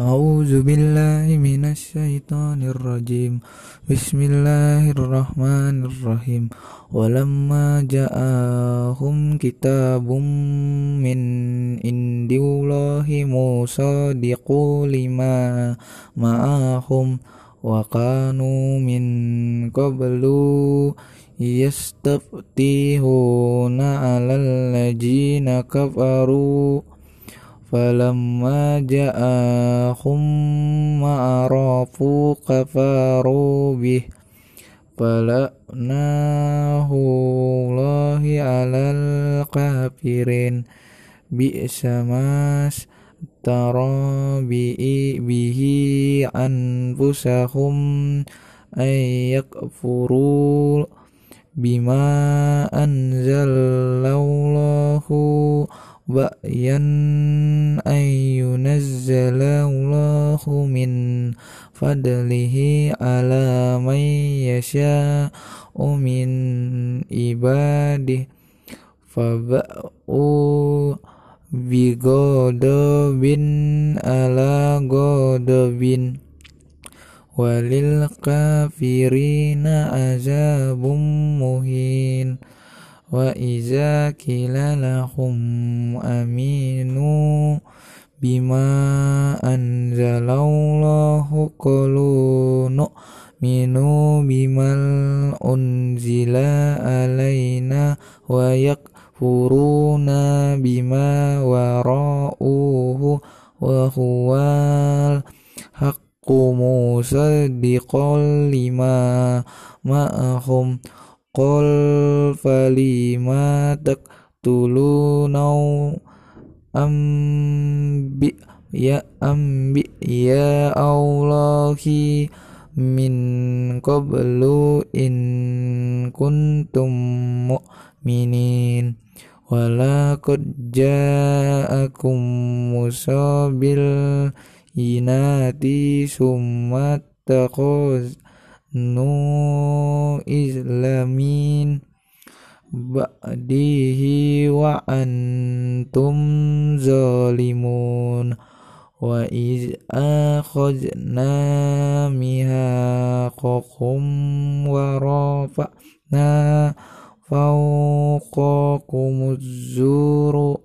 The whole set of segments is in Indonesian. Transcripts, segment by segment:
أعوذ بالله من الشيطان الرجيم بسم الله الرحمن الرحيم ولما جاءهم كتاب من عند الله مصدق لما معهم وكانوا من قبل يستفتحون على الذين كفروا فلما جاءهم ما عرفوا كفروا به. فلعناه الله على الكافرين. بئس ما اشترى به أنفسهم أن يكفروا بما أنزل الله بأيا fadlihi ala may yasha'u min ibadih. Faba'u bigodobin ala godobin walil kafirina azabum muhin. Wa iza kilalahum aminu bima anzalau yakulunu minu bimal unzila alaina wa yakfuruna bima wara'uhu wa huwal haqqu musaddiqal lima ma'ahum. Qul falima taqtulunau ambi' ya ambi ya Allahi min qablu in kuntum mu'minin. Walaqad ja'akum musabil inati summa taquz nu islamin. Ba'dihi wa antum zalimun iz akhadna mihaqakum wa rafa'na fawqakumuz zuru.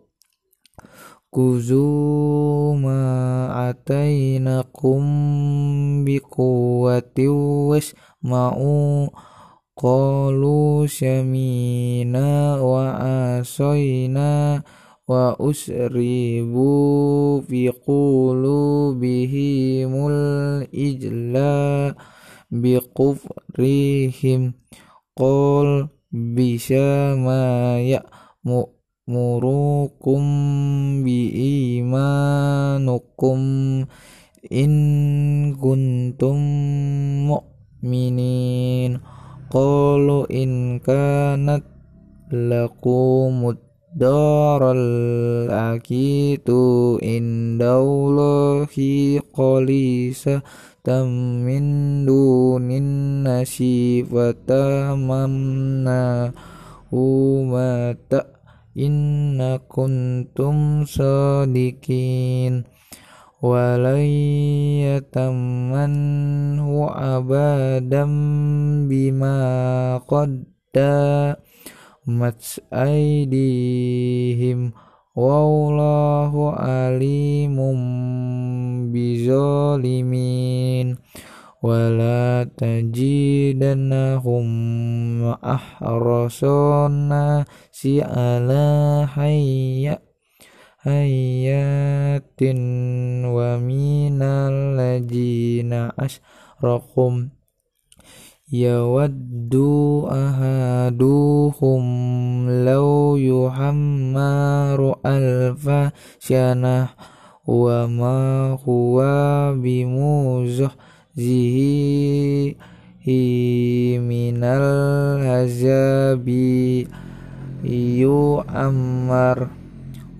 Kuzu ma atainakum biquwwati wasma'u. Qalu syamina wa usribu fi qulubihimul ijla biqufrihim. Qul bisa ma murukum bi imanukum in kuntum mu'minin. Qalu in kanat lakumud daral akitu indaullahi qalisa tam min dunin nasi fatamanna umata inna kuntum sadikin. Hu abadam bima qadda mats aidihim wallahu alimum bizalimin wala tajidannahum ahrasana si ala hayya hayatin wa minal ladzina asrakum يود أحدكم لو يحمر ألف سنة وما هو بمزحزه من العذاب يؤمر.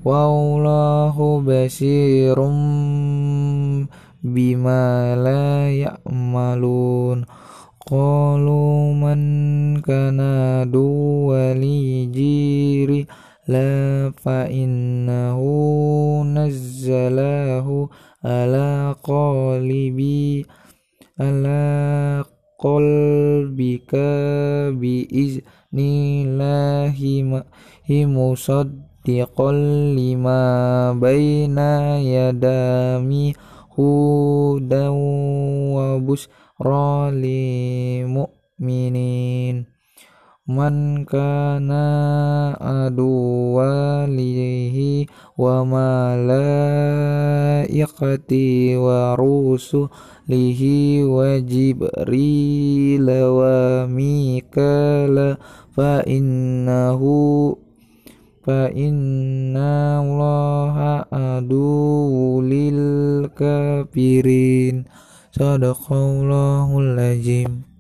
والله بشير بما لا يأملون qalu man kana duwali jiri لا فإنه نزله على قلبي على قلبك بإذن الله مصدقا لما بين يدامي هدى وبشرى. li mu'minin man kana adu lihi wa malaikati wa rusulihi wa jibril wa mikala fa innahu fa inna allaha lil kafirin sadaqallahul azim